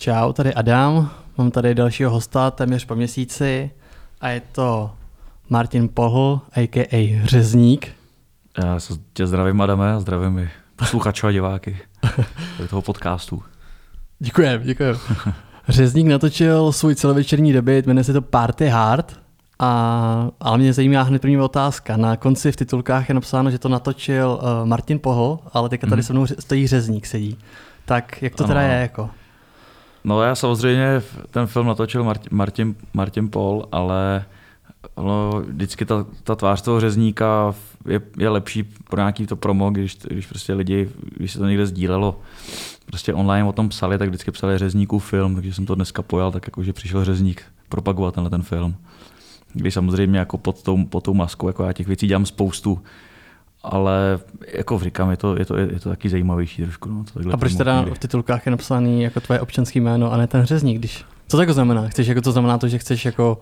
Čau, tady Adam, mám tady dalšího hosta téměř po měsíci a je to Martin Pohl, a.k.a. Řezník. Já se tě zdravím, Adame, a zdravím i posluchače a diváky toho podcastu. Děkujem, děkujem. Řezník natočil svůj celovečerní debit, jmenuje se to Party Hard, a, ale mě zajímá hned první otázka. Na konci v titulkách je napsáno, že to natočil uh, Martin Pohl, ale teďka tady mm. se mnou stojí Řezník sedí. Tak jak to ano. teda je jako? No já samozřejmě ten film natočil Martin, Martin, Martin Paul, ale no, vždycky ta, ta tvář toho řezníka je, je lepší pro nějaký to promo, když, když prostě lidi, když se to někde sdílelo, prostě online o tom psali, tak vždycky psali řezníků film, takže jsem to dneska pojal, tak jako, že přišel řezník propagovat tenhle ten film. Když samozřejmě jako pod tou, pod tou maskou, jako já těch věcí dělám spoustu, ale jako říkám, je to, je to, je to taky zajímavější trošku. No, to a proč teda v titulkách je napsaný jako tvoje občanské jméno a ne ten řezník, když... Co to jako znamená? Chceš jako to znamená to, že chceš jako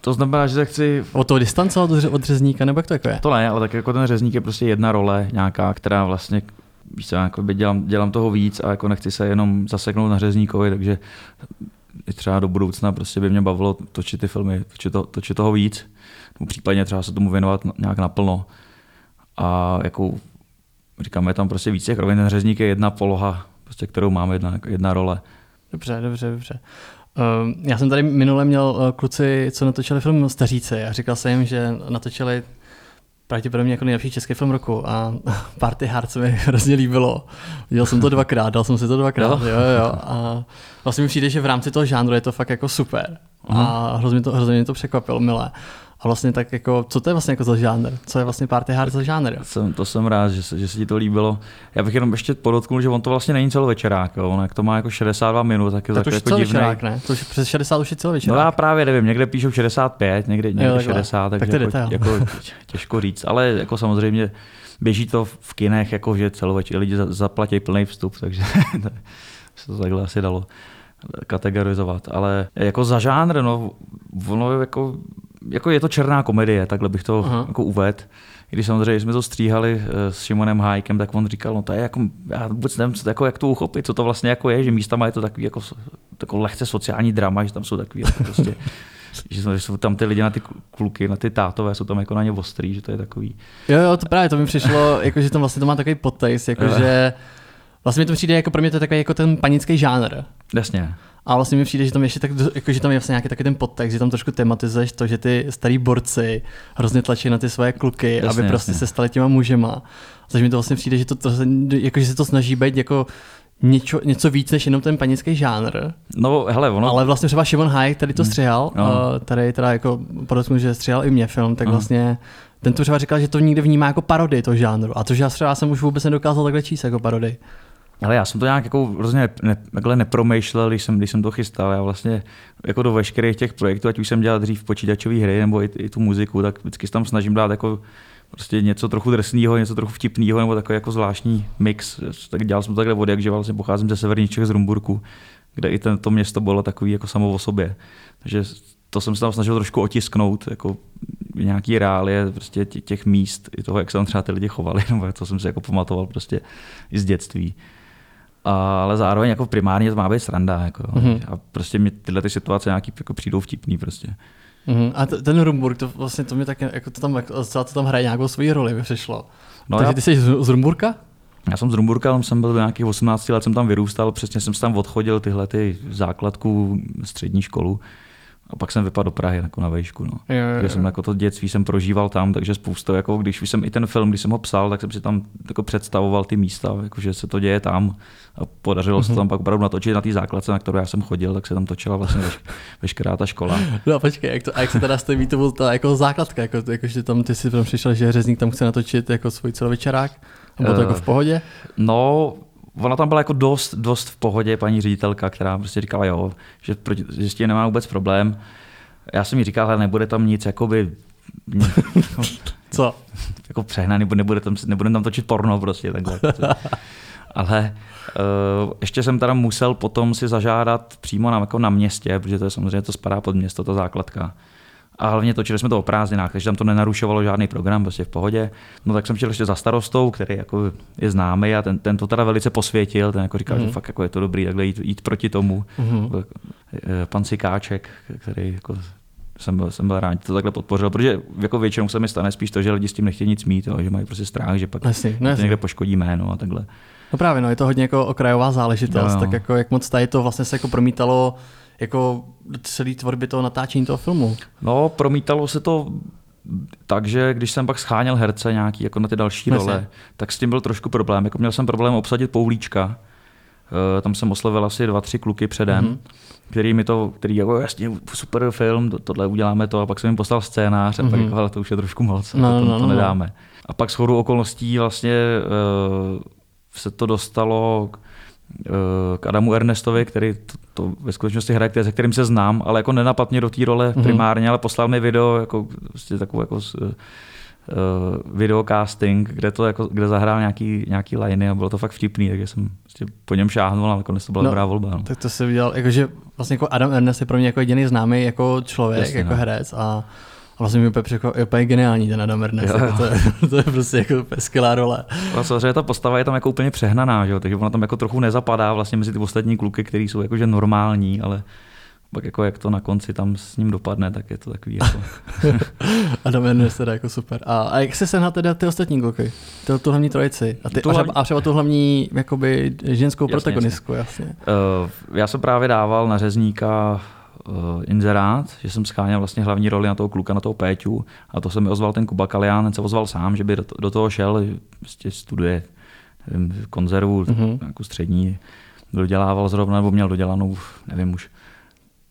to znamená, že se chci... Od toho distancovat od řezníka, nebo jak to jako je? To ne, ale tak jako ten řezník je prostě jedna role nějaká, která vlastně víš co, jako dělám, dělám toho víc a jako nechci se jenom zaseknout na řezníkovi, takže třeba do budoucna prostě by mě bavilo točit ty filmy, točit, to, točit toho víc, případně třeba se tomu věnovat nějak naplno. A jako říkáme, tam prostě víc těch rovin. Ten řezník je jedna poloha, prostě, kterou máme, jedna, jedna role. Dobře, dobře, dobře. Uh, já jsem tady minule měl uh, kluci, co natočili film Staříci a říkal jsem jim, že natočili pravděpodobně jako nejlepší český film roku a Party Hard se mi hrozně líbilo. Viděl jsem to dvakrát, dal jsem si to dvakrát, jo, jo, jo. A vlastně mi přijde, že v rámci toho žánru je to fakt jako super. A hrozně, to, hrozně mě to překvapilo, milé. A vlastně tak jako, co to je vlastně jako za žánr? Co je vlastně party hard za žánr? Jsem, to jsem rád, že se, že se ti to líbilo. Já bych jenom ještě podotknul, že on to vlastně není celovečerák, jo. On jak to má jako 62 minut, tak je tak to jako celovečerák, ne? To už přes 60 už je celovečerák. No já právě nevím, někde píšou 65, někde, někde jo, 60, takže tak jako, jako, těžko říct, ale jako samozřejmě běží to v kinech, jako že celovečer, lidi zaplatí plný vstup, takže se to takhle asi dalo kategorizovat. Ale jako za žánr, no, ono jako jako je to černá komedie, takhle bych to Aha. jako uvedl. Když samozřejmě jsme to stříhali eh, s Šimonem Hájkem, tak on říkal, no to je jako, já vůbec nevím, co, jako, jak to uchopit, co to vlastně jako je, že místama je to takový jako, jako lehce sociální drama, že tam jsou takový jako prostě, že jsou, tam ty lidi na ty kluky, na ty tátové, jsou tam jako na ně ostrý, že to je takový. Jo, jo, to právě to mi přišlo, jako, že tam vlastně to má takový podtext, jako, že vlastně mi to přijde, jako pro mě to je takový jako ten panický žánr. Jasně. A vlastně mi přijde, že tam ještě tak, jako, že tam je vlastně nějaký takový ten podtext, že tam trošku tematizuješ to, že ty starý borci hrozně tlačí na ty své kluky, jasně, aby prostě jasně. se stali těma mužema. Takže mi to vlastně přijde, že, to, to, jako, že se to snaží být jako něco, něco víc než jenom ten panický žánr. No, hele, ono... Ale vlastně třeba Šimon Hayek tady to hmm. střihal, no. tady teda jako podotknu, že střihal i mě film, tak no. vlastně ten tu třeba říkal, že to nikdy vnímá jako parodii toho žánru. A to, že já třeba jsem už vůbec nedokázal takhle číst jako parodii. Ale já jsem to nějak jako hrozně ne, takhle nepromýšlel, když jsem, když jsem to chystal. Já vlastně jako do veškerých těch projektů, ať už jsem dělal dřív počítačové hry nebo i, i, tu muziku, tak vždycky tam snažím dát jako prostě něco trochu drsného, něco trochu vtipného nebo takový jako zvláštní mix. Tak dělal jsem to takhle od že vlastně pocházím ze severních Čech z Rumburku, kde i ten, to město bylo takový jako samo o sobě. Takže to jsem se tam snažil trošku otisknout, jako nějaký reálie prostě těch míst, i toho, jak se tam třeba ty lidi chovali, nebo to jsem si jako pamatoval prostě i z dětství ale zároveň jako primárně to má být sranda. Jako, mm-hmm. A prostě mi tyhle ty situace nějaký jako přijdou vtipný prostě. Mm-hmm. A t- ten Rumburg, to vlastně to mě tak, jako to tam, jako, to tam hraje nějakou svoji roli, mi přišlo. No Takže já, ty jsi z Rumburka? Já jsem z Rumburka, jsem byl do nějakých 18 let, jsem tam vyrůstal, přesně jsem tam odchodil tyhle ty základku střední školu. A pak jsem vypadl do Prahy jako na vejšku. No. Jo, jo, jo. jsem jako to dětství jsem prožíval tam, takže spoustu, jako když jsem i ten film, když jsem ho psal, tak jsem si tam jako představoval ty místa, jako že se to děje tam. A podařilo mm-hmm. se mhm. tam pak opravdu natočit na té základce, na kterou já jsem chodil, tak se tam točila vlastně veš, veškerá ta škola. No a počkej, jak, to, a jak se teda stojí, to byla ta jako základka, jako, jako, že tam ty si tam přišel, že řezník tam chce natočit jako svůj celovečerák? A bylo to jako v pohodě? No, ona tam byla jako dost, dost v pohodě, paní ředitelka, která prostě říkala, jo, že, proti, že s tím nemá vůbec problém. Já jsem jí říkal, ale nebude tam nic, jakoby... Co? Jako přehnaný, nebude tam, nebude tam točit porno prostě takhle. ale uh, ještě jsem teda musel potom si zažádat přímo na, jako na městě, protože to je samozřejmě to spadá pod město, ta základka. A hlavně točili jsme to o prázdninách, takže tam to nenarušovalo žádný program, prostě v pohodě. No tak jsem šel ještě za starostou, který jako je známý a ten, ten to teda velice posvětil, ten jako říkal, mm. že fakt jako je to dobrý takhle jít, jít proti tomu. Mm. Pan Sikáček, který jako jsem byl, jsem byl rád, to takhle podpořil, protože jako většinou se mi stane spíš to, že lidi s tím nechtějí nic mít, jo, že mají prostě strach, že pak jasně, no jasně. někde poškodí jméno a takhle. No právě, no, je to hodně jako okrajová záležitost, no, tak jako jak moc tady to vlastně se jako promítalo jako do celé tvorby toho natáčení toho filmu. No, promítalo se to takže když jsem pak scháněl herce nějaký jako na ty další Myslím. role, tak s tím byl trošku problém. Jako měl jsem problém obsadit Poulíčka, Uh, tam jsem oslovil asi dva, tři kluky předem, mm-hmm. který mi to, který jako jasně super film, to, tohle uděláme to a pak jsem jim poslal scénář a mm-hmm. pak mhm. jako, to už je trošku moc, no, to, no, to no, nedáme. No. A pak shodou okolností vlastně uh, se to dostalo k, uh, k Adamu Ernestovi, který to, to ve skutečnosti hraje, se kterým se znám, ale jako nenapadně do té role mm-hmm. primárně, ale poslal mi video jako, vlastně takovou jako uh, videocasting, kde, to jako, kde zahrál nějaký, nějaký liney a bylo to fakt vtipný, takže jsem prostě po něm šáhnul a nakonec to byla no, dobrá volba. No. Tak to se udělal, jakože vlastně jako Adam Ernest je pro mě jako jediný známý jako člověk, Jasně, jako no. herec a vlastně mi úplně, je úplně geniální ten Adam Ernest, jo, jako to, je, to, je, prostě jako skvělá role. No, samozřejmě ta postava je tam jako úplně přehnaná, že jo? takže ona tam jako trochu nezapadá vlastně mezi ty ostatní kluky, kteří jsou jakože normální, ale pak jako jak to na konci tam s ním dopadne, tak je to takový jako... Adam Ernest teda jako super. A, a jak se sehnat teda ty ostatní kluky? Tu, tu hlavní trojici. A, ty, tu hlavní... a třeba tu hlavní jakoby ženskou jasně, protagonistku, jasně. jasně. Uh, já jsem právě dával na řezníka uh, inzerát, že jsem scháněl vlastně hlavní roli na toho kluka, na toho Péťu a to se mi ozval ten Kuba Kalián, ten se ozval sám, že by do, do toho šel, prostě studuje nevím, konzervu, mm-hmm. nějakou střední, dodělával zrovna, nebo měl dodělanou, nevím už,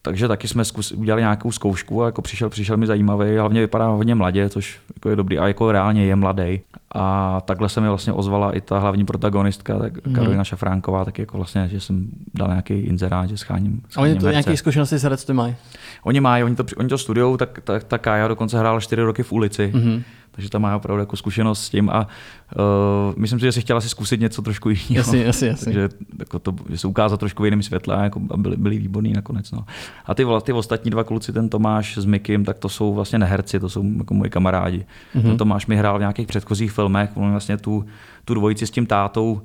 takže taky jsme zkus, udělali nějakou zkoušku a jako přišel, přišel mi zajímavý, hlavně vypadá hodně mladě, což jako je dobrý a jako reálně je mladý. A takhle se mi vlastně ozvala i ta hlavní protagonistka, tak mm. Karolina Šafránková, tak jako vlastně, že jsem dal nějaký inzerát, že scháním. A oni to nějaké zkušenosti s herectvím mají? Oni mají, oni to, oni to studují, tak, tak, tak Kája dokonce hrála čtyři roky v ulici. Mm-hmm takže tam má opravdu jako zkušenost s tím a uh, myslím si, že si chtěla si zkusit něco trošku jiného. Jasně, jasně, jasně. Takže jako to, že se ukázat trošku v jiném světle a, jako, a byli, byli výborní nakonec. No. A ty, ty ostatní dva kluci, ten Tomáš s Mikim, tak to jsou vlastně neherci, to jsou jako moji kamarádi. Mm-hmm. Ten Tomáš mi hrál v nějakých předchozích filmech, on vlastně tu, tu dvojici s tím tátou,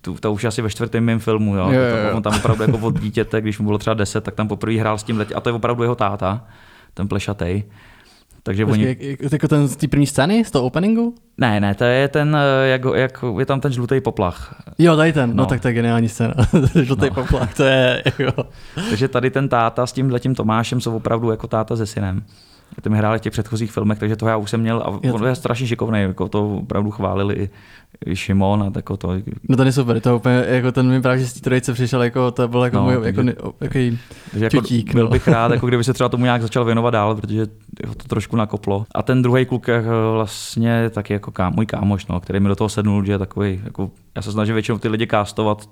tu, to už asi ve čtvrtém mém filmu, jo. Jo, jo, jo. On tam opravdu jako od dítěte, když mu bylo třeba 10, tak tam poprvé hrál s tím a to je opravdu jeho táta, ten plešatej. Takže Počkej, oni... jak, jako ten z té první scény, z toho openingu? Ne, ne, to je ten, eh, jak, jak je tam ten žlutý poplach. Jo, tady ten, no, no tak to je geniální scéna. žlutý no. poplach, to je jako... Takže tady ten táta s tím letím Tomášem jsou opravdu jako táta se synem. Ty mi hráli v těch předchozích filmech, takže to já už jsem měl a on je strašně šikovný, jako to opravdu chválili i, i Šimon a tako to. No ten je super, to úplně, jako ten mi právě z té trojice přišel, jako to byl jako no, můj, jako, jako, jako čutík, Byl no. bych rád, jako kdyby se třeba tomu nějak začal věnovat dál, protože to trošku nakoplo. A ten druhý kluk je vlastně taky jako ká, můj kámoš, no, který mi do toho sednul, že je takový, jako, já se snažím většinou ty lidi kástovat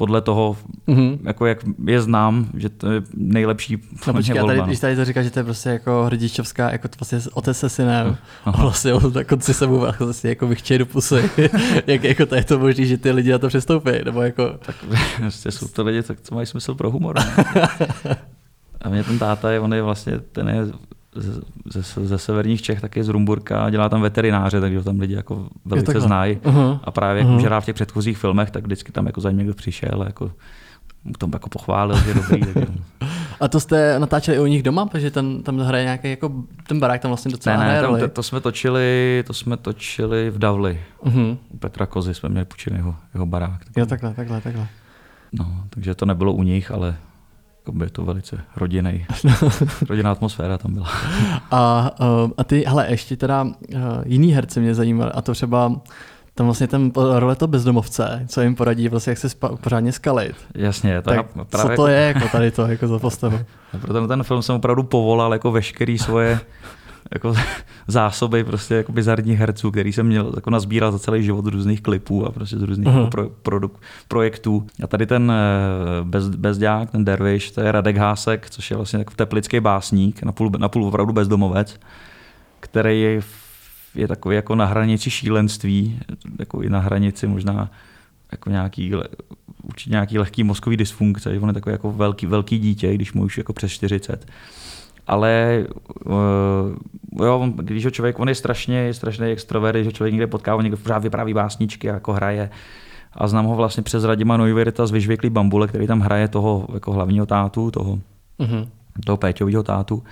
podle toho, mm-hmm. jako jak je znám, že to je nejlepší no, počkej, volba. Tady, no. když tady to říká, že to je prostě jako hrdičovská, jako to vlastně otec se synem, Aha. a vlastně on na konci se mu vlastně jako vychčej do pusy, jak jako to je to možný, že ty lidi na to přestoupí, nebo jako... Tak vlastně jsou to lidi, tak co mají smysl pro humor. a mě ten táta je, on je vlastně, ten je ze, ze, ze severních Čech, taky z Rumburka a dělá tam veterináře, takže tam lidi jako velice znají. Uh-huh. A právě uh-huh. jak uh-huh. v těch předchozích filmech, tak vždycky tam jako za někdo přišel a jako mu tom jako pochválil, že je dobrý. tak a to jste natáčeli i u nich doma, protože ten, tam hraje nějaký, jako ten barák tam vlastně docela ne, ne, tam, to, to, jsme točili, to jsme točili v Davli. Uh-huh. U Petra Kozy jsme měli půjčený jeho, jeho barák. Jo, takhle, takhle, takhle. No, takže to nebylo u nich, ale jako by to velice rodinný, rodinná atmosféra tam byla. A, eh, a ty, hele, ještě teda eh, jiný herci mě zajímaly, a to třeba tam vlastně ten role to bezdomovce, co jim poradí, vlastně jak se spa, pořádně skalit. Jasně. To tak právě co to je jako tady to, jako za postavu? Pro ten, ten film jsem opravdu povolal jako veškerý svoje jako zásoby prostě jako bizarních herců, který jsem měl jako nazbírat za celý život z různých klipů a prostě z různých uh-huh. pro, produk, projektů. A tady ten eh, bez, bezďák, ten derviš, to je Radek Hásek, což je vlastně jako teplický básník, napůl, napůl opravdu bezdomovec, který je, je takový jako na hranici šílenství, jako i na hranici možná jako nějaký, určitě nějaký lehký mozkový dysfunkce, on je takový jako velký, velký dítě, když mu už jako přes 40 ale uh, jo, on, když ho člověk, on je strašně, je strašný extrovert, že člověk někde potká, on někde pořád vypráví básničky, jako hraje. A znám ho vlastně přes Radima Neuwirta z Vyžvěklý bambule, který tam hraje toho jako hlavního tátu, toho, mm-hmm. toho Péťovýho tátu.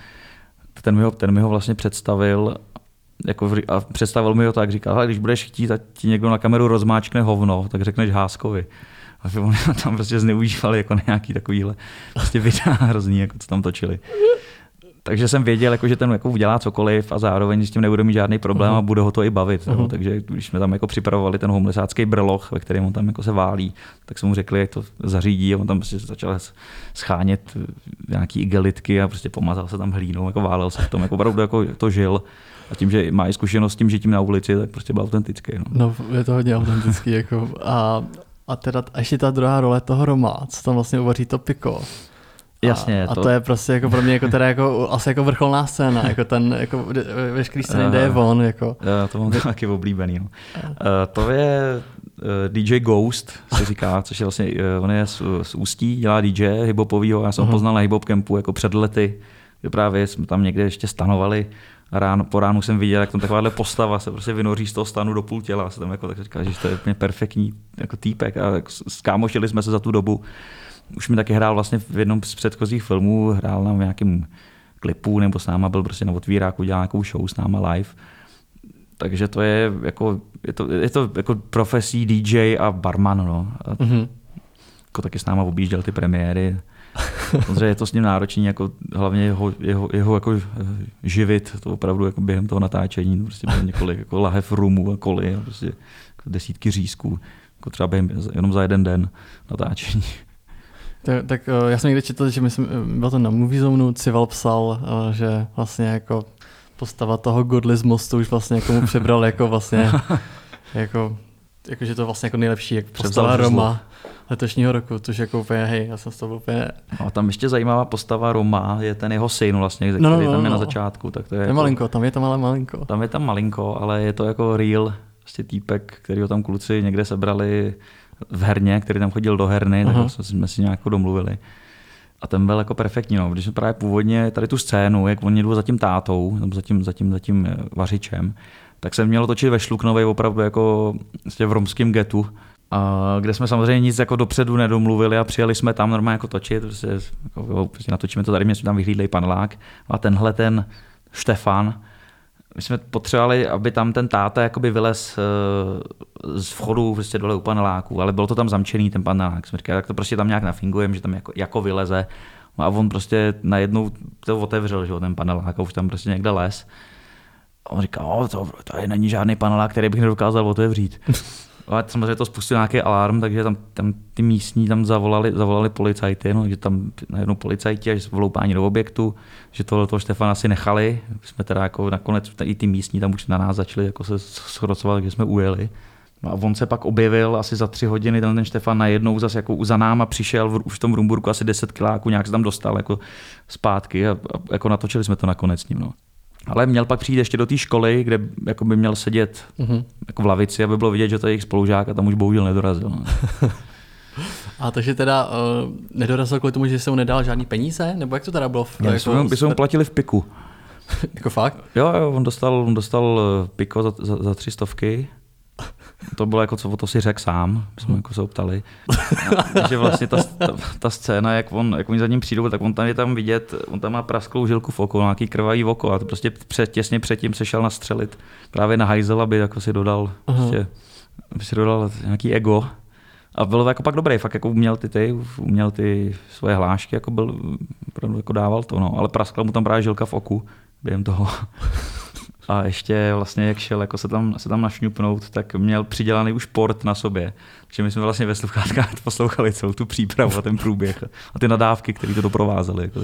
Ten mi, ho, ten mi ho vlastně představil jako, a představil mi ho tak, říkal, když budeš chtít, ať ti někdo na kameru rozmáčkne hovno, tak řekneš Háskovi. A oni tam prostě zneužívali jako nějaký takovýhle prostě videa hrozný, jako co tam točili. Takže jsem věděl, jako, že ten jako udělá cokoliv a zároveň s tím nebude mít žádný problém uh-huh. a bude ho to i bavit. Uh-huh. Takže když jsme tam jako připravovali ten homelessácký brloch, ve kterém on tam jako se válí, tak jsme mu řekli, jak to zařídí a on tam prostě začal schánět nějaký igelitky a prostě pomazal se tam hlínou, jako válel se v tom, jako opravdu jako to žil. A tím, že má i zkušenost s tím žitím na ulici, tak prostě byl autentický. No, no je to hodně autentický. jako, a, a teda a ještě ta druhá role toho Roma, co tam vlastně uvaří to piko. Jasně. A to... a to je prostě jako pro mě jako teda jako, asi jako vrcholná scéna, jako ten jako veškerý scény, kde je on. Jako. Jo, to mám taky oblíbený. No. Uh, to je uh, eh, DJ Ghost, se říká, což je vlastně, uh, on je z, z Ústí, dělá DJ hiphopovýho, já jsem uh-huh. poznal na hiphop campu jako před lety, že právě jsme tam někde ještě stanovali a ráno, po ránu jsem viděl, jak tam takováhle postava se prostě vynoří z toho stanu do půl těla. A se tam jako tak říká, že to je úplně perfektní jako týpek. A skámošili jsme se za tu dobu. Už mi taky hrál vlastně v jednom z předchozích filmů, hrál na nějakém klipu, nebo s náma byl prostě na otvíráku, dělal nějakou show s náma live. Takže to je jako, je to, je to jako profesí DJ a barman, no. A mm-hmm. jako taky s náma objížděl ty premiéry. Samozřejmě je to s ním náročný, jako hlavně jeho, jeho, jeho jako živit, to opravdu jako během toho natáčení, no, prostě bylo několik jako lahev rumu a koly prostě jako desítky řízků, jako třeba během, jenom za jeden den natáčení. Tak, tak eh, já jsem někde četl, že myslím, eh, bylo to na Movie Zone, Cival psal, že vlastně jako postava toho Godly z mostu už vlastně jako mu přebral jako vlastně jako, jako že to vlastně jako nejlepší jak postava Roma letošního roku, což jako úplně, hej, já jsem z toho úplně... No a tam ještě zajímavá postava Roma je ten jeho syn vlastně, no, no, který no, tam je no. na začátku. Tak to je, je jako, malinko, tam je tam ale malinko. Tam je tam malinko, ale je to jako real vlastně týpek, který ho tam kluci někde sebrali v herně, který tam chodil do herny, uh-huh. tak jsme si nějak domluvili. A ten byl jako perfektní. No. Když jsme právě původně tady tu scénu, jak oni jdou za tím tátou, nebo za tím, za tím, za tím eh, vařičem, tak jsem měl točit ve Šluknovej opravdu jako vlastně v romském getu, a kde jsme samozřejmě nic jako dopředu nedomluvili a přijeli jsme tam normálně jako točit, prostě, jako, prostě natočíme to tady, mě jsme tam vyhlídli panelák a tenhle ten Štefan, my jsme potřebovali, aby tam ten táta jakoby vylez eh, z vchodu prostě dole u paneláku, ale bylo to tam zamčený ten panelák. Jsme říkali, tak to prostě tam nějak nafingujeme, že tam jako, jako vyleze. No a on prostě najednou to otevřel, že ten panelák a už tam prostě někde les. A on říká, o, to, tady není žádný panelák, který bych nedokázal otevřít. Ale samozřejmě to spustil nějaký alarm, takže tam, tam ty místní tam zavolali, zavolali policajty, no, že tam najednou policajti až vloupání do objektu, že tohle toho Štefana si nechali. Jsme teda jako nakonec i ty místní tam už na nás začali jako se schrocovat, že jsme ujeli. No a on se pak objevil asi za tři hodiny, ten, ten Štefan najednou zase jako za náma přišel, v, už v tom Rumburku asi 10 kiláků, nějak se tam dostal jako zpátky a, a jako natočili jsme to nakonec s ním. No. Ale měl pak přijít ještě do té školy, kde jako by měl sedět uh-huh. jako v lavici, aby bylo vidět, že to je jejich spolužák a tam už bohužel nedorazil. No. a takže teda uh, nedorazil kvůli tomu, že se mu nedal žádný peníze? Nebo jak to teda bylo? V, jako, by, jsme, by jsme mu platili v piku. jako fakt? Jo, jo, on dostal, on dostal eh, piko za, za, za tři stovky to bylo jako, co o to si řekl sám, my jsme jako se optali. že vlastně ta, ta, ta, scéna, jak, on, jak oni za ním přijdou, tak on tam je tam vidět, on tam má prasklou žilku v oko, nějaký krvavý oko a to prostě před, těsně předtím se šel nastřelit právě na hajzel, aby jako si dodal, prostě, aby si dodal nějaký ego. A bylo to jako pak dobrý, fakt jako uměl ty, ty, uměl ty svoje hlášky, jako byl, jako dával to, no. ale praskla mu tam právě žilka v oku během toho. A ještě vlastně, jak šel jako se tam, se tam našňupnout, tak měl přidělaný už port na sobě. Takže my jsme vlastně ve sluchátkách poslouchali celou tu přípravu a ten průběh a ty nadávky, které to doprovázely. Jako.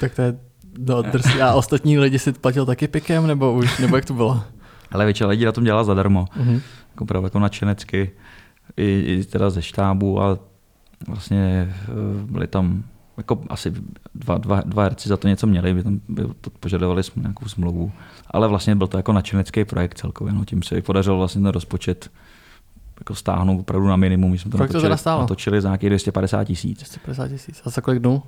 Tak to je no, drsný. A ostatní lidi si platil taky pikem, nebo už, nebo jak to bylo? Ale většina lidí na tom dělala zadarmo. Uh-huh. Jako právě jako nadšenecky. I, I teda ze štábu a vlastně eh, byli tam jako asi dva, dva, dva herci za to něco měli, by tam by požadovali jsme nějakou smlouvu, ale vlastně byl to jako nadšenecký projekt celkově, no, tím se podařilo vlastně ten rozpočet jako stáhnout opravdu na minimum. My jsme to natočili, to natočili za nějakých 250 tisíc. 250 tisíc. A za kolik dnů?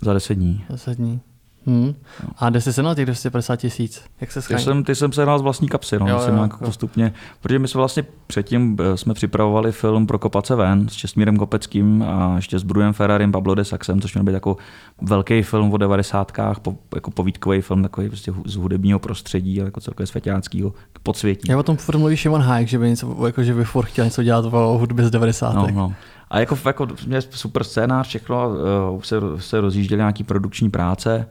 Za 10 dní. 10 dní. Hmm. A kde jsi se na těch 250 tisíc? Jak se Ty schání? jsem, ty jsem se z vlastní kapsy, no, Jo, jo, jsem jo, nějak jako- postupně, protože my jsme vlastně předtím eh, jsme připravovali film pro Kopace ven s Česmírem Kopeckým a ještě s Brunem Ferrarim, Pablo de Saxem, což měl být jako velký film o devadesátkách, po, jako povídkový film takový prostě z hudebního prostředí, ale jako celkově světáckého podsvětí. Já o tom furt mluví Šimon Hayek, že by, něco, jako, že by furt chtěl něco dělat o hudbě z 90. No, no. A jako, jako měl super scénář, všechno, uh, se, se rozjížděly nějaký produkční práce,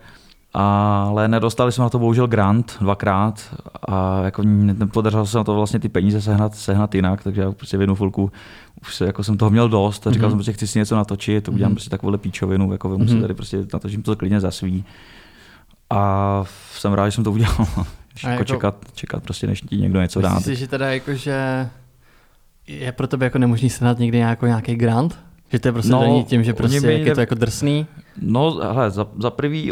ale nedostali jsme na to bohužel grant dvakrát a jako nepodařilo se na to vlastně ty peníze sehnat, sehnat jinak, takže já prostě v jednu chvilku už se, jako jsem toho měl dost a říkal Mhm. jsem, že chci si něco natočit, to udělám Mhm. prostě takovouhle píčovinu, jako vemu Mhm. si tady prostě natočím to klidně za svý. A jsem rád, že jsem to udělal. Jako jako- čekat, čekat prostě, než ti někdo něco dá. Myslíš si, že teda jako, že je pro tebe jako nemožný sehnat někdy nějaký grant? Že to je prostě No, daný tím, že prostě by jak je to jako drsný? No, hele, za, za prvý,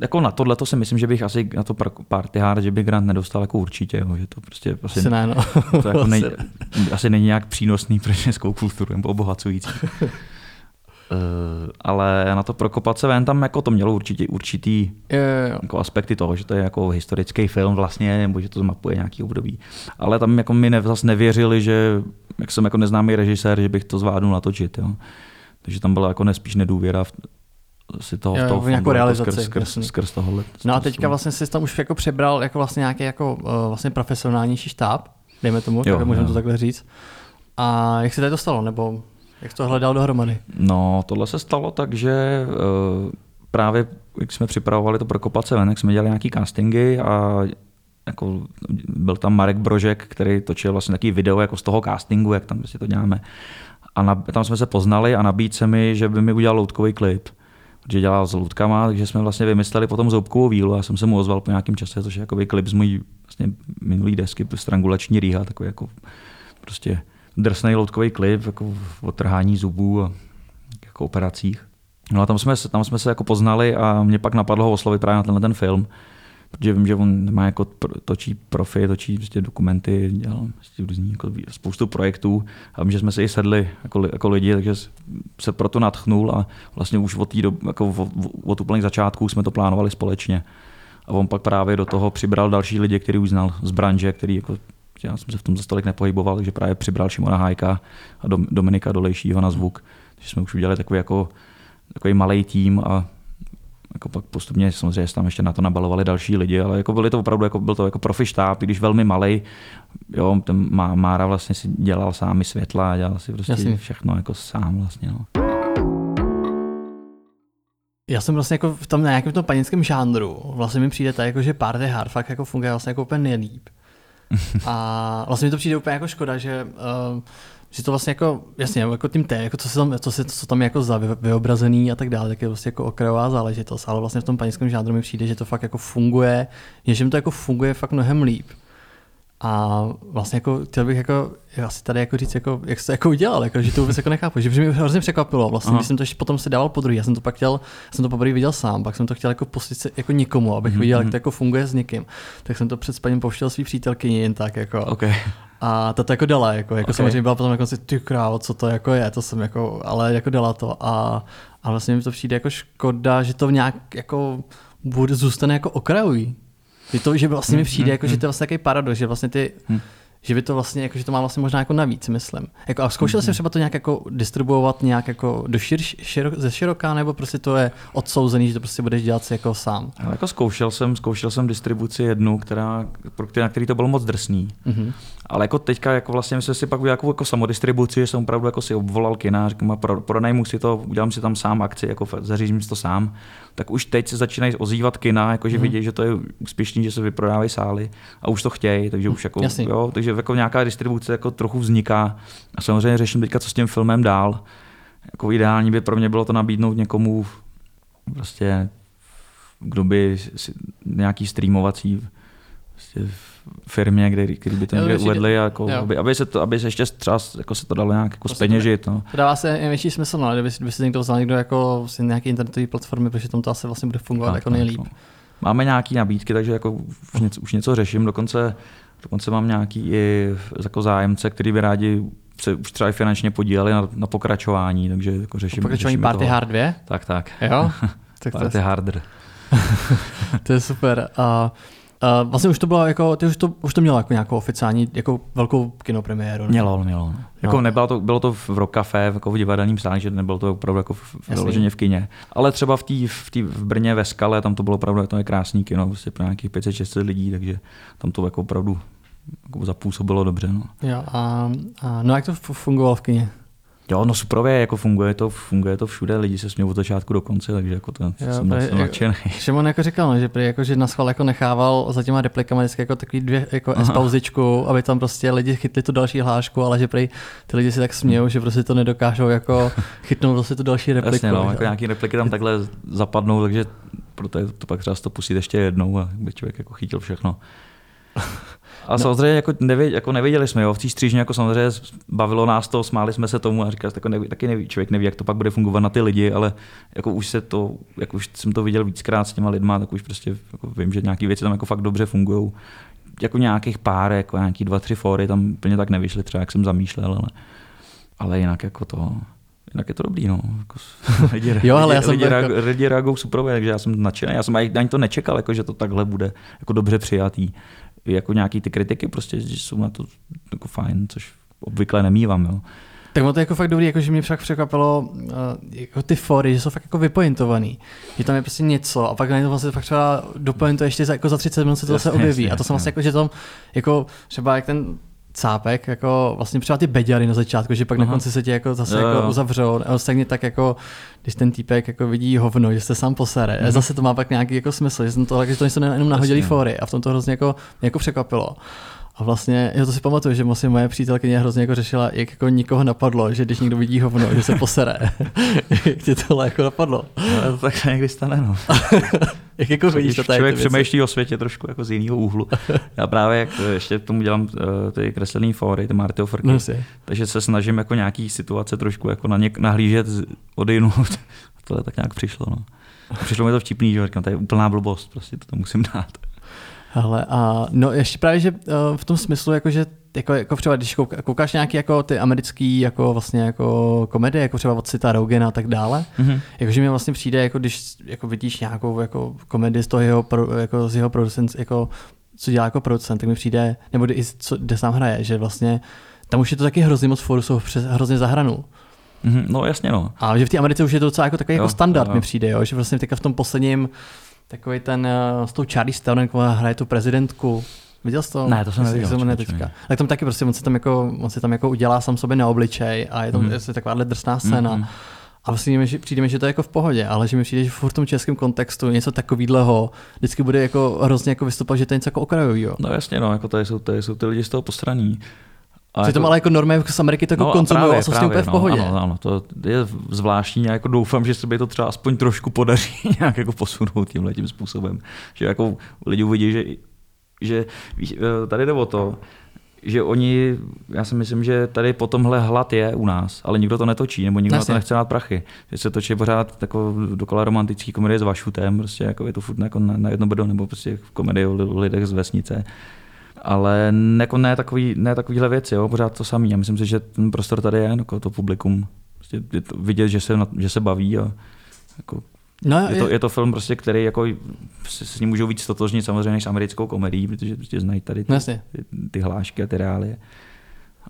jako na tohle to si myslím, že bych asi na to par- party hard, že bych grant nedostal jako určitě, jo, že to prostě asi, Asi ne, no. to jako nej, Asi. není nějak přínosný pro českou kulturu nebo obohacující. Uh, ale na to prokopat se ven, tam jako to mělo určitě určitý Jo, jo, jo. jako aspekty toho, že to je jako historický film vlastně, nebo že to zmapuje nějaký období. Ale tam jako mi ne, zase nevěřili, že jak jsem jako neznámý režisér, že bych to zvládnul natočit. Jo. Takže tam byla jako nespíš nedůvěra v, si toho, Jo, toho fondu, jako realizaci, skrz, skrz, jasný. skrz tohohle. No a teďka vlastně jsi tam už jako přebral jako vlastně nějaký jako uh, vlastně profesionálnější štáb, dejme tomu, Jo, tak můžeme to takhle říct. A jak se tady to stalo, nebo jak jsi to hledal dohromady? No, tohle se stalo tak, že uh, právě jak jsme připravovali to pro kopace ven, jak jsme dělali nějaký castingy a jako byl tam Marek Brožek, který točil vlastně takový video jako z toho castingu, jak tam si to děláme. A na, tam jsme se poznali a nabít se mi, že by mi udělal loutkový klip. Protože dělal s loutkama, takže jsme vlastně vymysleli potom zoubkovou vílu a jsem se mu ozval po nějakém čase, což je jakoby klip z mojí vlastně minulý desky, strangulační rýha, takový jako prostě drsný loutkový klip, jako o trhání zubů a jako operacích. No a tam jsme, tam jsme se jako poznali a mě pak napadlo ho oslovit právě na tenhle ten film, protože vím, že on má jako točí profi, točí prostě dokumenty, dělal prostě různý, jako spoustu projektů a vím, že jsme se i sedli jako, jako lidi, takže se proto natchnul a vlastně už od doby, jako od, od úplných začátků jsme to plánovali společně. A on pak právě do toho přibral další lidi, který už znal z branže, který jako já jsem se v tom za stolik nepohyboval, takže právě přibral Šimona Hájka a Dom- Dominika Dolejšího na zvuk. Takže jsme už udělali takový jako takový malý tým a jako pak postupně samozřejmě tam ještě na to nabalovali další lidi, ale jako byli to opravdu, jako, byl to jako profi štáb, i když velmi malý, jo, ten Má, Mára vlastně si dělal sám světla, dělal si prostě Jasně. všechno jako sám vlastně, no. Já jsem vlastně jako v tom na nějakém tom panickém žánru, vlastně mi přijde tak, jako, že party hard fakt jako funguje vlastně jako úplně nejlíp. A vlastně mi to přijde úplně jako škoda, že, uh, že to vlastně jako, jasně, jako tím té, jako co, se tam, co, se, co tam je jako za vy- vyobrazený a tak dále, tak je vlastně jako okrajová záležitost, ale vlastně v tom panickém žánru mi přijde, že to fakt jako funguje, že mi to jako funguje fakt mnohem líp. A vlastně jako chtěl bych jako, já si tady jako říct, jako, jak jsi to jako udělal, jako, že to vůbec jako nechápu, že mě hrozně překvapilo, vlastně, Aha. když jsem to ještě potom si dával po druhý, já jsem to pak chtěl, jsem to poprvé viděl sám, pak jsem to chtěl jako pustit se jako někomu, abych Mhm, viděl, jak mhm. to jako funguje s někým, tak jsem to před spaním pouštěl svý přítelkyni jen tak, jako, OK. a ta to jako dala, jako, jako Ok. samozřejmě byla potom na konci, ty krávo, co to jako je, to jsem jako, ale jako dala to a, a vlastně mi to přijde jako škoda, že to nějak jako bude, zůstane jako okrajový. Je to, že vlastně mi Hmm, přijde, hmm, jako, že to je vlastně takový paradox, že vlastně ty, Hmm. že by to vlastně, jako, že to má vlastně možná jako navíc, myslím. Jako, a zkoušel Hmm. jsi třeba to nějak jako distribuovat nějak jako do šir, širo, ze široká, nebo prostě to je odsouzený, že to prostě budeš dělat si jako sám. Ale jako zkoušel jsem, zkoušel jsem distribuci jednu, která, pro který, na který to bylo moc drsný. Mhm. Ale jako teďka, jako vlastně jsem si pak udělal jako, jako samodistribuci, že jsem opravdu jako si obvolal kina, říkám, a pro, pronajmu si to, udělám si tam sám akci, jako zařízím si to sám. Tak už teď se začínají ozývat kina, jako že Mhm. vidějí, že to je úspěšný, že se vyprodávají sály a už to chtějí, takže už jako, Jasně. jo, takže jako nějaká distribuce jako trochu vzniká. A samozřejmě řeším teďka, co s tím filmem dál. Jako ideální by pro mě bylo to nabídnout někomu prostě, kdo by si, nějaký streamovací prostě firmě, který, který by to někde uvedli, a jako, Jo. aby, aby, se to, aby se ještě třeba jako se to dalo nějak jako Prostě to speněžit. No. To dává se větší smysl, no, kdyby, kdyby si někdo vzal někdo jako si nějaký internetový platformy, protože tam to asi vlastně bude fungovat Tak, jako tak, nejlíp. no. Máme nějaké nabídky, takže jako už něco, už něco řeším, dokonce, dokonce mám nějaký i jako zájemce, který by rádi se už třeba i finančně podíleli na, na pokračování, takže jako řeším. Pokračování řešíme Party toho. Hard 2? Tak, tak. Jo? tak to Party je, harder. to je super. A Uh, vlastně už to bylo jako, ty už to, už to mělo jako nějakou oficiální, jako velkou kinopremiéru. Ne? Mělo, mělo. No. Jako no. nebylo to, bylo to v Rock Café, jako v divadelním sále, že nebylo to opravdu jako v, v, v kině. Ale třeba v, tý, v, tý, v Brně ve Skale, tam to bylo opravdu to je krásný kino, prostě pro nějakých 500-600 lidí, takže tam to jako opravdu jako zapůsobilo dobře. No. Jo, a, a, no jak to fungovalo v kině? Jo, no suprově jako funguje to, funguje to všude, lidi se smějí od začátku do konce, takže jako to jo, jsem nadšený. Šimon jako říkal, no, že, prý, jako, že na schvál jako nechával za těma replikama vždycky jako takový dvě jako pauzičku, aby tam prostě lidi chytli tu další hlášku, ale že prý ty lidi si tak smějou, hmm. že prostě to nedokážou jako chytnout vlastně tu další repliku. Jasně, no, jako nějaký repliky tam takhle zapadnou, takže proto je to pak třeba to pustit ještě jednou, aby člověk jako chytil všechno. A no. samozřejmě jako, nevěděli, jako nevěděli jsme, jo, v té střížně jako samozřejmě bavilo nás to, smáli jsme se tomu a říkali, jako neví, taky neví, člověk neví, jak to pak bude fungovat na ty lidi, ale jako už se to, jak už jsem to viděl víckrát s těma lidma, tak už prostě jako vím, že nějaké věci tam jako fakt dobře fungují. Jako nějakých pár, jako nějaký dva, tři fóry tam úplně tak nevyšly, třeba jak jsem zamýšlel, ale, ale jinak jako to, jinak je to dobrý, no. Jako, lidi, jo, ale já jsem lidi, jako... lidi reagují super, takže já jsem nadšený. Já jsem ani to nečekal, jako, že to takhle bude jako dobře přijatý jako nějaký ty kritiky prostě že jsou na to jako fajn, což obvykle nemývám. Jo. Tak to je jako fakt dobrý, jako že mě však překvapilo uh, jako ty fory, že jsou fakt jako vypointovaný. Že tam je prostě něco a pak na to vlastně fakt třeba dopointuje ještě za, jako za 30 minut se to zase objeví. A to jsem vlastně jako, že tam jako třeba jak ten cápek, jako vlastně třeba ty beďary na začátku, že pak Aha. na konci se tě jako zase jo, jako uzavřou. A stejně tak jako, když ten týpek jako vidí hovno, že jste sám posere. Mm. Zase to má pak nějaký jako smysl, že, jsem to, že to nejsou jenom nahodili fóry a v tom to hrozně jako, jako překvapilo. A vlastně, já to si pamatuju, že vlastně moje přítelkyně hrozně jako řešila, jak jako nikoho napadlo, že když někdo vidí hovno, že se posere. jak tě tohle jako napadlo? No, tak se někdy stane, no. jak jako vidíš to tady Člověk přemýšlí o světě trošku jako z jiného úhlu. Já právě jak ještě tomu dělám uh, ty kreslený fóry, ty martioforky, no, takže se snažím jako nějaký situace trošku jako na ně, nahlížet od jinou. Tohle tak nějak přišlo, no. Přišlo mi to vtipný, že říkám, to je úplná blbost, prostě to, to musím dát. Ale a no ještě právě, že uh, v tom smyslu, jako, že jako, jako třeba, když kouká, koukáš nějaký jako ty americký jako vlastně jako komedie, jako třeba od Cita Rogena a tak dále, mm-hmm. jakože mi vlastně přijde, jako když jako vidíš nějakou jako komedii z toho jeho, jako z jeho producent, jako co dělá jako producent, tak mi přijde, nebo i co, kde sám hraje, že vlastně tam už je to taky hrozně moc foru, jsou přes, hrozně zahranou. Mm-hmm, no jasně no. A že v té Americe už je to docela jako takový jo, jako standard jo, jo. mi přijde, jo? že vlastně teďka v tom posledním Takový ten uh, s tou Charlie Theron, hraje tu prezidentku. Viděl jsi to? Ne, to jsem neviděl. Ne teďka. Tak tam taky prostě, on se tam jako, on se tam jako udělá sám sobě na obličej a je to mm. je takováhle drsná scéna. Mm-hmm. A vlastně mi přijde mi, že to je jako v pohodě, ale že mi přijde, že furt v tom českém kontextu něco takového vždycky bude jako hrozně jako vystupovat, že to je něco jako okrajového. No jasně, no, jako tady jsou, tady jsou ty lidi z toho postraní. A Přitom jako, ale jako normy z Ameriky to jako no, konzumují a jsou právě, s tím v pohodě. Ano, ano, to je zvláštní a jako doufám, že se by to třeba aspoň trošku podaří nějak jako posunout tímhle tím způsobem. Že jako lidi uvidí, že, že eh, tady jde o to, že oni, já si myslím, že tady po tomhle hlad je u nás, ale nikdo to netočí, nebo nikdo Jasně. na to nechce dát prachy. Že se točí pořád jako dokola romantický komedie s Vašutem, prostě jako je to furt jako na, na jedno brdo, nebo prostě komedie o lidech z vesnice ale jako ne, takový, ne takovýhle věci, jo, pořád to samý. Já myslím si, že ten prostor tady je, jako to publikum, prostě je to vidět, že se, že se baví a jako No, je, to, je to film, prostě, který jako se s ním můžou víc totožnit samozřejmě než s americkou komedií, protože prostě znají tady ty, ty, ty hlášky a ty reálie.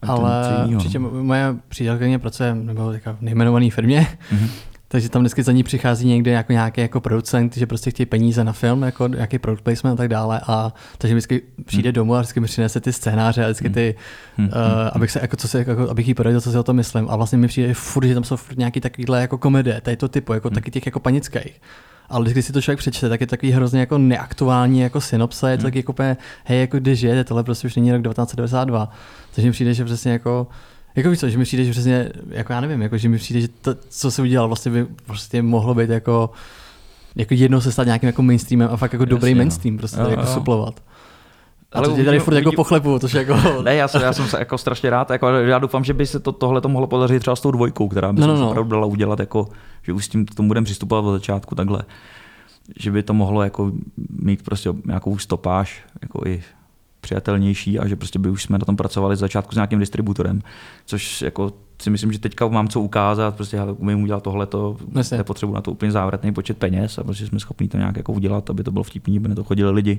A Ale přičem moje přítelkyně pracuje nebo v nejmenované firmě, mm-hmm. Takže tam vždycky za ní přichází někde jako nějaký jako producent, že prostě chtějí peníze na film, jako nějaký product placement a tak dále. A takže vždycky přijde hmm. domů a vždycky mi přinese ty scénáře a vždycky ty, hmm. uh, abych se, jako, co se, jako, abych jí poradil, co si o tom myslím. A vlastně mi přijde furt, že tam jsou furt nějaký takovýhle jako komedie, tady to typu, jako hmm. taky těch jako panických. Ale když si to člověk přečte, tak je takový hrozně jako neaktuální jako synopse, je to hmm. taky jako hej, jako když je, tohle prostě už není rok 1992. Takže mi přijde, že přesně jako jako víš co, že mi přijde, že přesně, jako já nevím, jako že mi přijde, že to, co se udělal, vlastně by prostě mohlo být jako, jako jednou se stát nějakým jako mainstreamem a fakt jako Jasně, dobrý no. mainstream, prostě tady jako suplovat. A ale to tady furt jako pochlepu, to jako... Ne, já jsem, já jsem se jako strašně rád, jako, já doufám, že by se to, tohle to mohlo podařit třeba s tou dvojkou, která by no, no, se no. opravdu dala udělat, jako, že už s tím tomu budeme přistupovat od začátku takhle. Že by to mohlo jako mít prostě nějakou stopáž, jako i přijatelnější a že prostě by už jsme na tom pracovali z začátku s nějakým distributorem, což jako si myslím, že teďka mám co ukázat, prostě hele, umím udělat tohleto, nepotřebuji na to úplně závratný počet peněz a prostě jsme schopni to nějak jako udělat, aby to bylo vtipný, aby na to chodili lidi.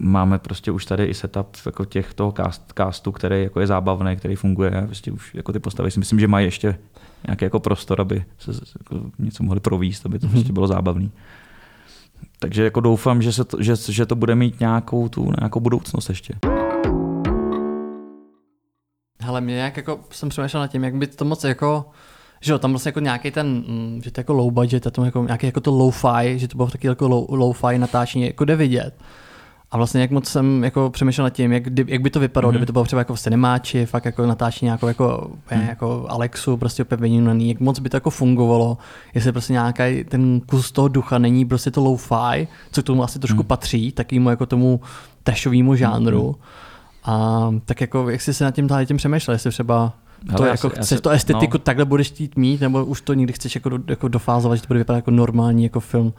Máme prostě už tady i setup jako těch toho cast, castu, který jako je zábavný, který funguje prostě už jako ty postavy si myslím, že mají ještě nějaký jako prostor, aby se jako něco mohli províst, aby to prostě bylo zábavný. Takže jako doufám, že, se to, že, že to bude mít nějakou tu nějakou budoucnost ještě. Hele, mě nějak jako, jsem přemýšlel nad tím, jak by to moc jako, že jo, tam vlastně jako nějaký ten, mm, že to jako low budget, a to jako nějaký jako to low-fi, že to bylo taky jako low, low-fi natáčení, jako jde vidět. A vlastně jak moc jsem jako přemýšlel nad tím, jak, jak by to vypadalo, mm. kdyby to bylo třeba jako v cinemáči, fakt jako natáčení nějakou jako, mm. jako Alexu, prostě opět vynímaný, jak moc by to jako fungovalo, jestli prostě nějaký ten kus toho ducha není prostě to low-fi, co k tomu asi trošku mm. patří, takýmu jako tomu tashovému žánru. Mm. A tak jako, jak jsi se nad tím tím přemýšlel, jestli třeba to Hele, jako, chceš to estetiku no. takhle budeš chtít mít, nebo už to někdy chceš jako, jako dofázovat, že to bude vypadat jako normální jako film?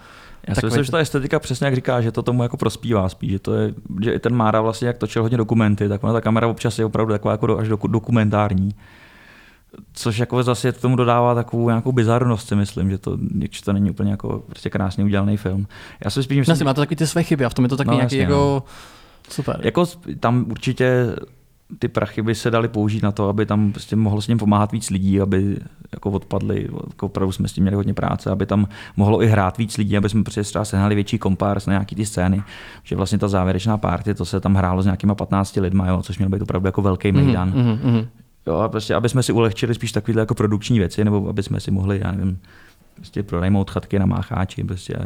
Já si myslím, že ta estetika přesně jak říká, že to tomu jako prospívá spíš, že to je, že i ten Mára vlastně jak točil hodně dokumenty, tak ona ta kamera občas je opravdu taková jako až dokumentární. Což jako zase tomu dodává takovou nějakou bizarnost, si myslím, že to, že to není úplně jako prostě krásně udělaný film. Já si spíš myslím, no, má to taky ty své chyby a v tom je to taky no, nějaký jasně, jako... No. Super. Jako tam určitě ty prachy by se daly použít na to, aby tam prostě mohlo s ním pomáhat víc lidí, aby jako odpadli, jako opravdu jsme s tím měli hodně práce, aby tam mohlo i hrát víc lidí, aby jsme prostě třeba sehnali větší kompárs na nějaký ty scény, že vlastně ta závěrečná party, to se tam hrálo s nějakýma 15 lidma, jo, což měl být opravdu jako velký mhm, mejdan. Mm, mm, mm. Jo, a prostě, aby jsme si ulehčili spíš takovýhle jako produkční věci, nebo aby jsme si mohli, já nevím, prostě pronajmout chatky na mácháči, prostě,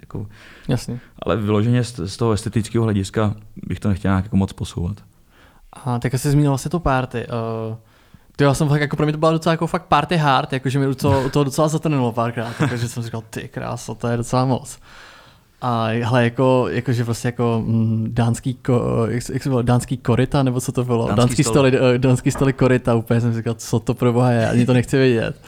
jako, Jasně. ale vyloženě z, z, toho estetického hlediska bych to nechtěl nějak jako moc posouvat. A tak jsi zmínil vlastně to party. Uh, to já jsem fakt, jako pro mě to byla docela jako fakt party hard, jakože mi u toho, docela zatrnulo párkrát, takže jsem říkal, ty kráso, to je docela moc. A hele, jako, jakože prostě jako mm, dánský, ko, jak, jak se bylo, dánský korita, nebo co to bylo? Dánský, dánský stoly, stoly, dánský stoly korita, úplně jsem říkal, co to pro boha je, ani to nechci vědět.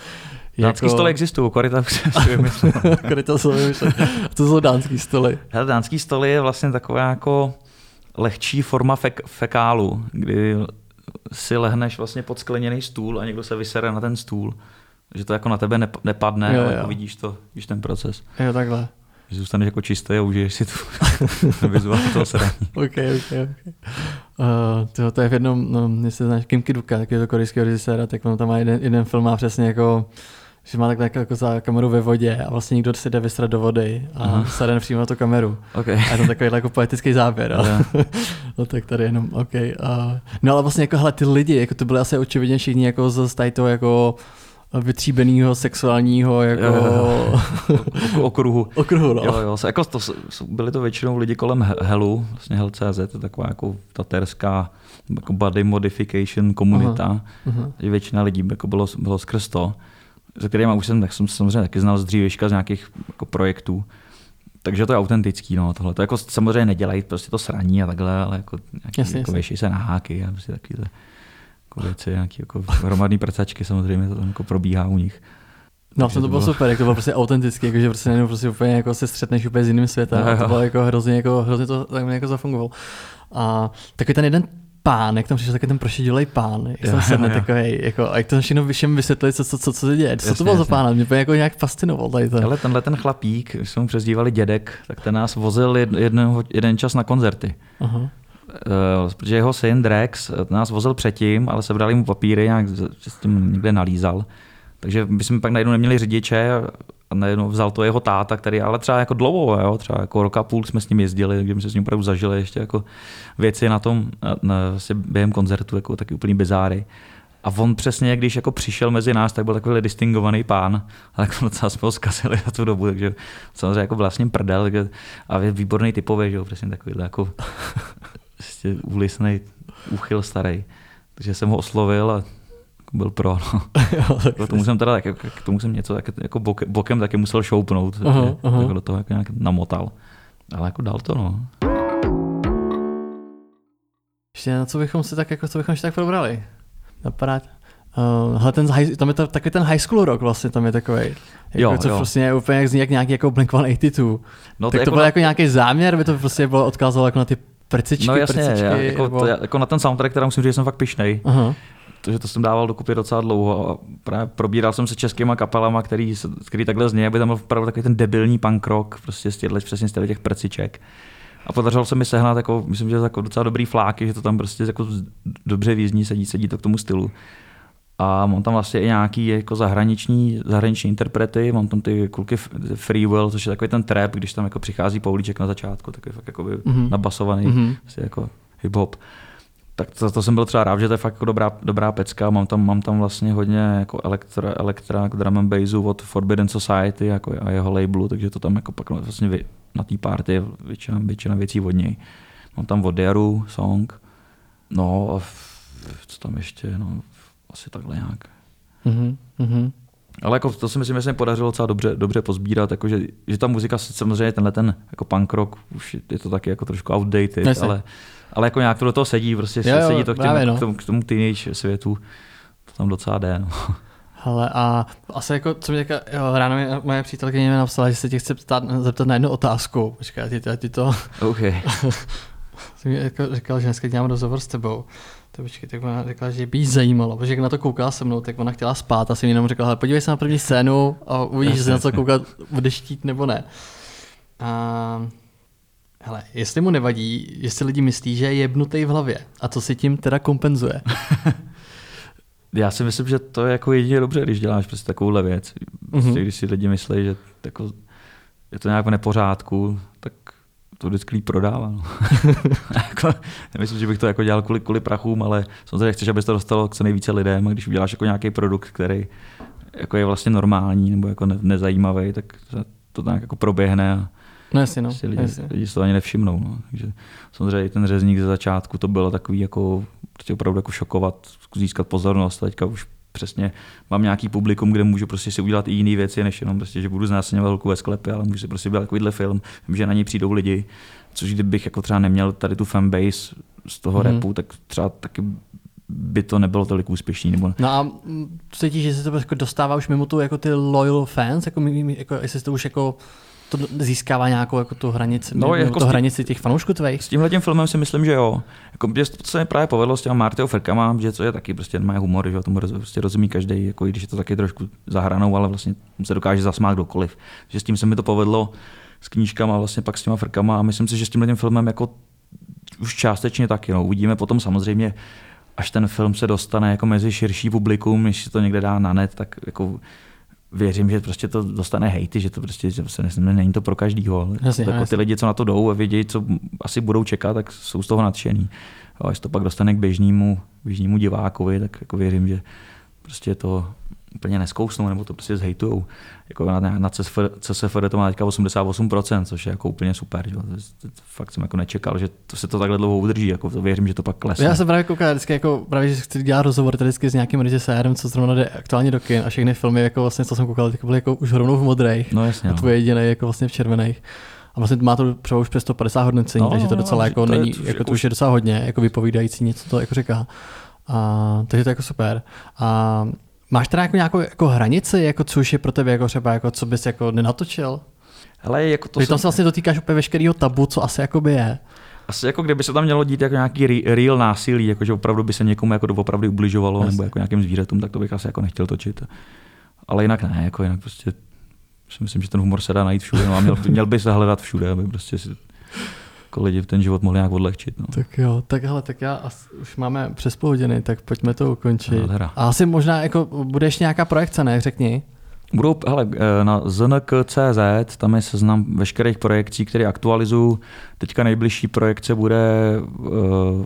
Dánský jako... stoly existují, korita si vymyslel. korita jsou vymyslel. To jsou dánský stoly. Hele, dánský stoly je vlastně taková jako lehčí forma fek- fekálu, kdy si lehneš vlastně pod skleněný stůl a někdo se vysere na ten stůl. Že to jako na tebe nepadne, jo, ale jo. Jako vidíš to, vidíš ten proces. Jo, takhle. Že zůstaneš jako čistý a užiješ si tu vizuál toho sraní. ok, ok, ok. Uh, to, to je v jednom, no, jestli znáš Kim Kiduka, taky to korejského režiséra, tak on tam má jeden, jeden film, má přesně jako že má takhle jako za kameru ve vodě a vlastně někdo si jde vysrat do vody a sade přímo na tu kameru. Okay. A je to takový jako poetický záběr. Ale, no tak tady jenom, OK. Uh, no ale vlastně jako hele, ty lidi, jako to byly asi očividně všichni jako z tady toho jako vytříbeného sexuálního jako okruhu. okruhu no. Jo, jo, jako to, byli to většinou lidi kolem Helu, vlastně Hel.cz, to taková jako taterská jako body modification komunita. Aha, aha. Většina lidí jako bylo, bylo skrz to se kterými už jsem, tak jsem samozřejmě taky znal z dřívějška z nějakých jako projektů. Takže to je autentický, no, tohle. To jako samozřejmě nedělají prostě to sraní a takhle, ale jako, nějaký, jasně, jako jasně. se na háky a prostě takovýhle jako věci, nějaký jako hromadný prcačky samozřejmě to tam jako probíhá u nich. No, to, to bylo super, jak to bylo prostě autentický, jako, že prostě jenom prostě úplně jako se střetneš úplně s jiným světem. No, to bylo jako hrozně, jako, hrozně to tak jako zafungovalo. A takový ten jeden pán, jak tam přišel taky ten prošedilej pán, jak jsem sedne takový, jako, a jak to všechno všem vysvětlit, co, co, co, co se děje, co jasně, to bylo jasně. za pána, mě jako nějak fascinoval tady to. Ale tenhle ten chlapík, když jsme mu přezdívali dědek, tak ten nás vozil jeden, jeden čas na koncerty. Uh-huh. Uh, protože jeho syn Drex nás vozil předtím, ale sebrali mu papíry, nějak s tím někde nalízal. Takže my jsme pak najednou neměli řidiče a najednou vzal to jeho táta, který ale třeba jako dlouho, jo, třeba jako roka půl jsme s ním jezdili, kde jsme s ním opravdu zažili ještě jako věci na tom, na, na, vlastně během koncertu, jako taky úplný bizáry. A on přesně, když jako přišel mezi nás, tak byl takový distingovaný pán, ale jako docela jsme ho zkazili za tu dobu, takže samozřejmě jako vlastně prdel a je výborný typový, že jo, přesně takovýhle jako prostě úlisný úchyl starý. Takže jsem ho oslovil a byl pro. No. jo, k tomu jsem teda tak, k tomu jsem něco tak, jako bokem, bokem taky musel šoupnout, uh-huh, uh-huh. tak do toho jako nějak namotal. Ale jako dal to, no. Ještě na co bychom si tak, jako, co bychom si tak probrali? Napadá Uh, hele, ten, tam je to, takový ten high school rock vlastně tam je takový. Jako, jo, co jo. prostě je úplně jak zní jak nějaký jako Blink-182. No, tak to, to byl na... jako nějaký záměr, by to prostě bylo odkázalo jako na ty prcičky, No jasně, prcičky, já, jako, nebo... to, jako na ten soundtrack, který musím říct, že jsem fakt pišnej. Uh-huh protože to jsem dával dokupy docela dlouho a právě probíral jsem se českýma kapelama, který, který takhle zní, aby tam byl opravdu takový ten debilní punk rock, prostě z těchto, přesně z těch prciček. A podařilo se mi sehnat, jako, myslím, že jako docela dobrý fláky, že to tam prostě jako dobře význí, sedí, sedí to k tomu stylu. A mám tam vlastně i nějaký jako zahraniční, zahraniční interprety, mám tam ty kluky Free Will, což je takový ten trap, když tam jako přichází Paulíček na začátku, takový fakt jako mm-hmm. nabasovaný, mm-hmm. Vlastně jako hip-hop. Tak to, to, jsem byl třeba rád, že to je fakt jako dobrá, dobrá pecka. Mám tam, mám tam vlastně hodně jako elektra, elektra drum and bassu od Forbidden Society jako a jeho labelu, takže to tam jako pak vlastně vy, na té party většina, většina věcí od něj. Mám tam od Diaru song, no a co tam ještě, no asi takhle nějak. Mm-hmm. Ale jako to si myslím, že se mi podařilo docela dobře, dobře pozbírat, jako že, že ta muzika, samozřejmě tenhle ten jako punk rock, už je to taky jako trošku outdated, ale, ale jako nějak to do toho sedí, prostě jo, sedí to k, těm, no. k, tomu, k tomu teenage světu, to tam docela jde. No. Hele, a asi jako, co mi teďka, jo, ráno mi moje přítelkyně mi napsala, že se tě chce ptát, zeptat na jednu otázku. Počkej, ty, ty, ty to... OK. jsem jako říkal, že dneska dělám rozhovor s tebou. To počkej, tak ona řekla, že by jí zajímalo, protože jak na to koukala se mnou, tak ona chtěla spát a jsem jenom řekla, podívej se na první scénu a uvidíš, že se na co koukat, budeš štít nebo ne. A hele, jestli mu nevadí, jestli lidi myslí, že je jebnutý v hlavě a co si tím teda kompenzuje. Já si myslím, že to je jako jedině dobře, když děláš prostě takovouhle věc. Prostě, mm-hmm. Když si lidi myslí, že jako je to nějak v nepořádku, tak to vždycky líp prodává. No. jako, nemyslím, že bych to jako dělal kvůli, kvůli prachům, ale samozřejmě chceš, aby to dostalo k co nejvíce lidem a když uděláš jako nějaký produkt, který jako je vlastně normální nebo jako ne, nezajímavý, tak to tak jako proběhne a No jasně, no. Lidi, jasně. lidi se to ani nevšimnou. No. Takže samozřejmě ten řezník ze začátku to bylo takový jako prostě opravdu jako šokovat, získat pozornost. Teďka už přesně mám nějaký publikum, kde můžu prostě si udělat i jiné věci, než jenom prostě, že budu znásilňovat velkou ve sklepě, ale můžu si prostě udělat takovýhle film. Vím, že na něj přijdou lidi, což kdybych jako třeba neměl tady tu fanbase z toho hmm. repu, tak třeba taky by to nebylo tolik úspěšný. Nebo... No a cítíš, že se to jako dostává už mimo tu jako ty loyal fans, jako, jako jestli to už jako to získává nějakou jako tu hranici, no, jako tu hranici těch fanoušků tvých? S tímhle tím filmem si myslím, že jo. Jako, mě to se právě povedlo s těma Martyho Frkama, že to je taky prostě má humor, že tomu prostě rozumí každý, jako i když je to taky trošku zahranou, ale vlastně se dokáže zasmát kdokoliv. Že s tím se mi to povedlo s knížkama, vlastně pak s těma Frkama a myslím si, že s tímhle tím filmem jako už částečně taky. No. Uvidíme potom samozřejmě, až ten film se dostane jako mezi širší publikum, když se to někde dá na net, tak jako věřím, že prostě to dostane hejty, že to prostě že se nesmí, není to pro každýho. Jasně, jako ty lidi, co na to jdou a vědí, co asi budou čekat, tak jsou z toho nadšený. A až to pak dostane k běžnému, běžnému divákovi, tak jako věřím, že prostě to úplně neskousnou, nebo to prostě zhejtujou. Jako na, na CSFR, CSFR to má teďka 88%, což je jako úplně super. Že? To, to, fakt jsem jako nečekal, že to se to takhle dlouho udrží. Jako to věřím, že to pak klesne. Já se právě koukám vždycky, jako, právě, že chci dělat rozhovor tady vždycky s nějakým režisérem, co zrovna jde aktuálně do kin a všechny filmy, jako vlastně, co jsem koukal, tak byly jako už rovnou v modrých. No jasně. A tvoje jediné jako vlastně v červených. A vlastně má to třeba už přes 150 hodnocení, no, takže to docela jako to není, je, jako to už je docela hodně, jako vypovídající něco to jako říká. A, takže to je jako super. A Máš teda jako nějakou jako hranici, jako co už je pro tebe jako třeba, jako co bys jako nenatočil? Hele, jako to Když tam se vlastně dotýkáš úplně veškerého tabu, co asi jako by je. Asi jako kdyby se tam mělo dít jako nějaký real násilí, jako že opravdu by se někomu jako opravdu ubližovalo, Jasně. nebo jako nějakým zvířatům, tak to bych asi jako nechtěl točit. Ale jinak ne, jako jinak prostě si myslím, že ten humor se dá najít všude, no a měl, měl by se hledat všude, aby prostě si jako lidi ten život mohli nějak odlehčit. No. Tak jo, tak hele, tak já as, už máme přes půl hodiny, tak pojďme to ukončit. A asi možná jako budeš nějaká projekce, ne? Řekni. Budou, hele, eh, na znk.cz, tam je seznam veškerých projekcí, které aktualizuju. Teďka nejbližší projekce bude uh,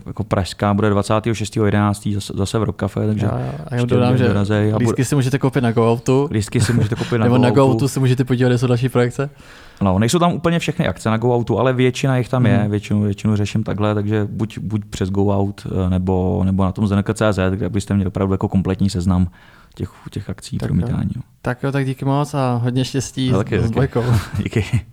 jako pražská, bude 26.11. zase, zase v Rock Cafe, takže já, já, já dodám, že lístky si můžete koupit na GoOutu. Lístky si můžete koupit na Nebo na GoOutu si můžete podívat, kde jsou další projekce. No, nejsou tam úplně všechny akce na GoOutu, ale většina jich tam je, mhm. většinu, většinu řeším takhle, takže buď, buď přes GoOut, eh, nebo, nebo na tom znk.cz, kde byste měli opravdu jako kompletní seznam těch, těch akcí tak promítání. Tak jo, tak díky moc a hodně štěstí no, s, s Díky.